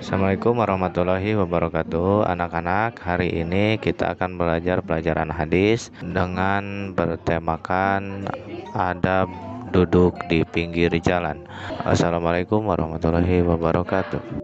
Assalamualaikum warahmatullahi wabarakatuh. Anak-anak hari ini kita akan belajar pelajaran hadis Dengan bertemakan adab duduk di pinggir jalan. Assalamualaikum warahmatullahi wabarakatuh.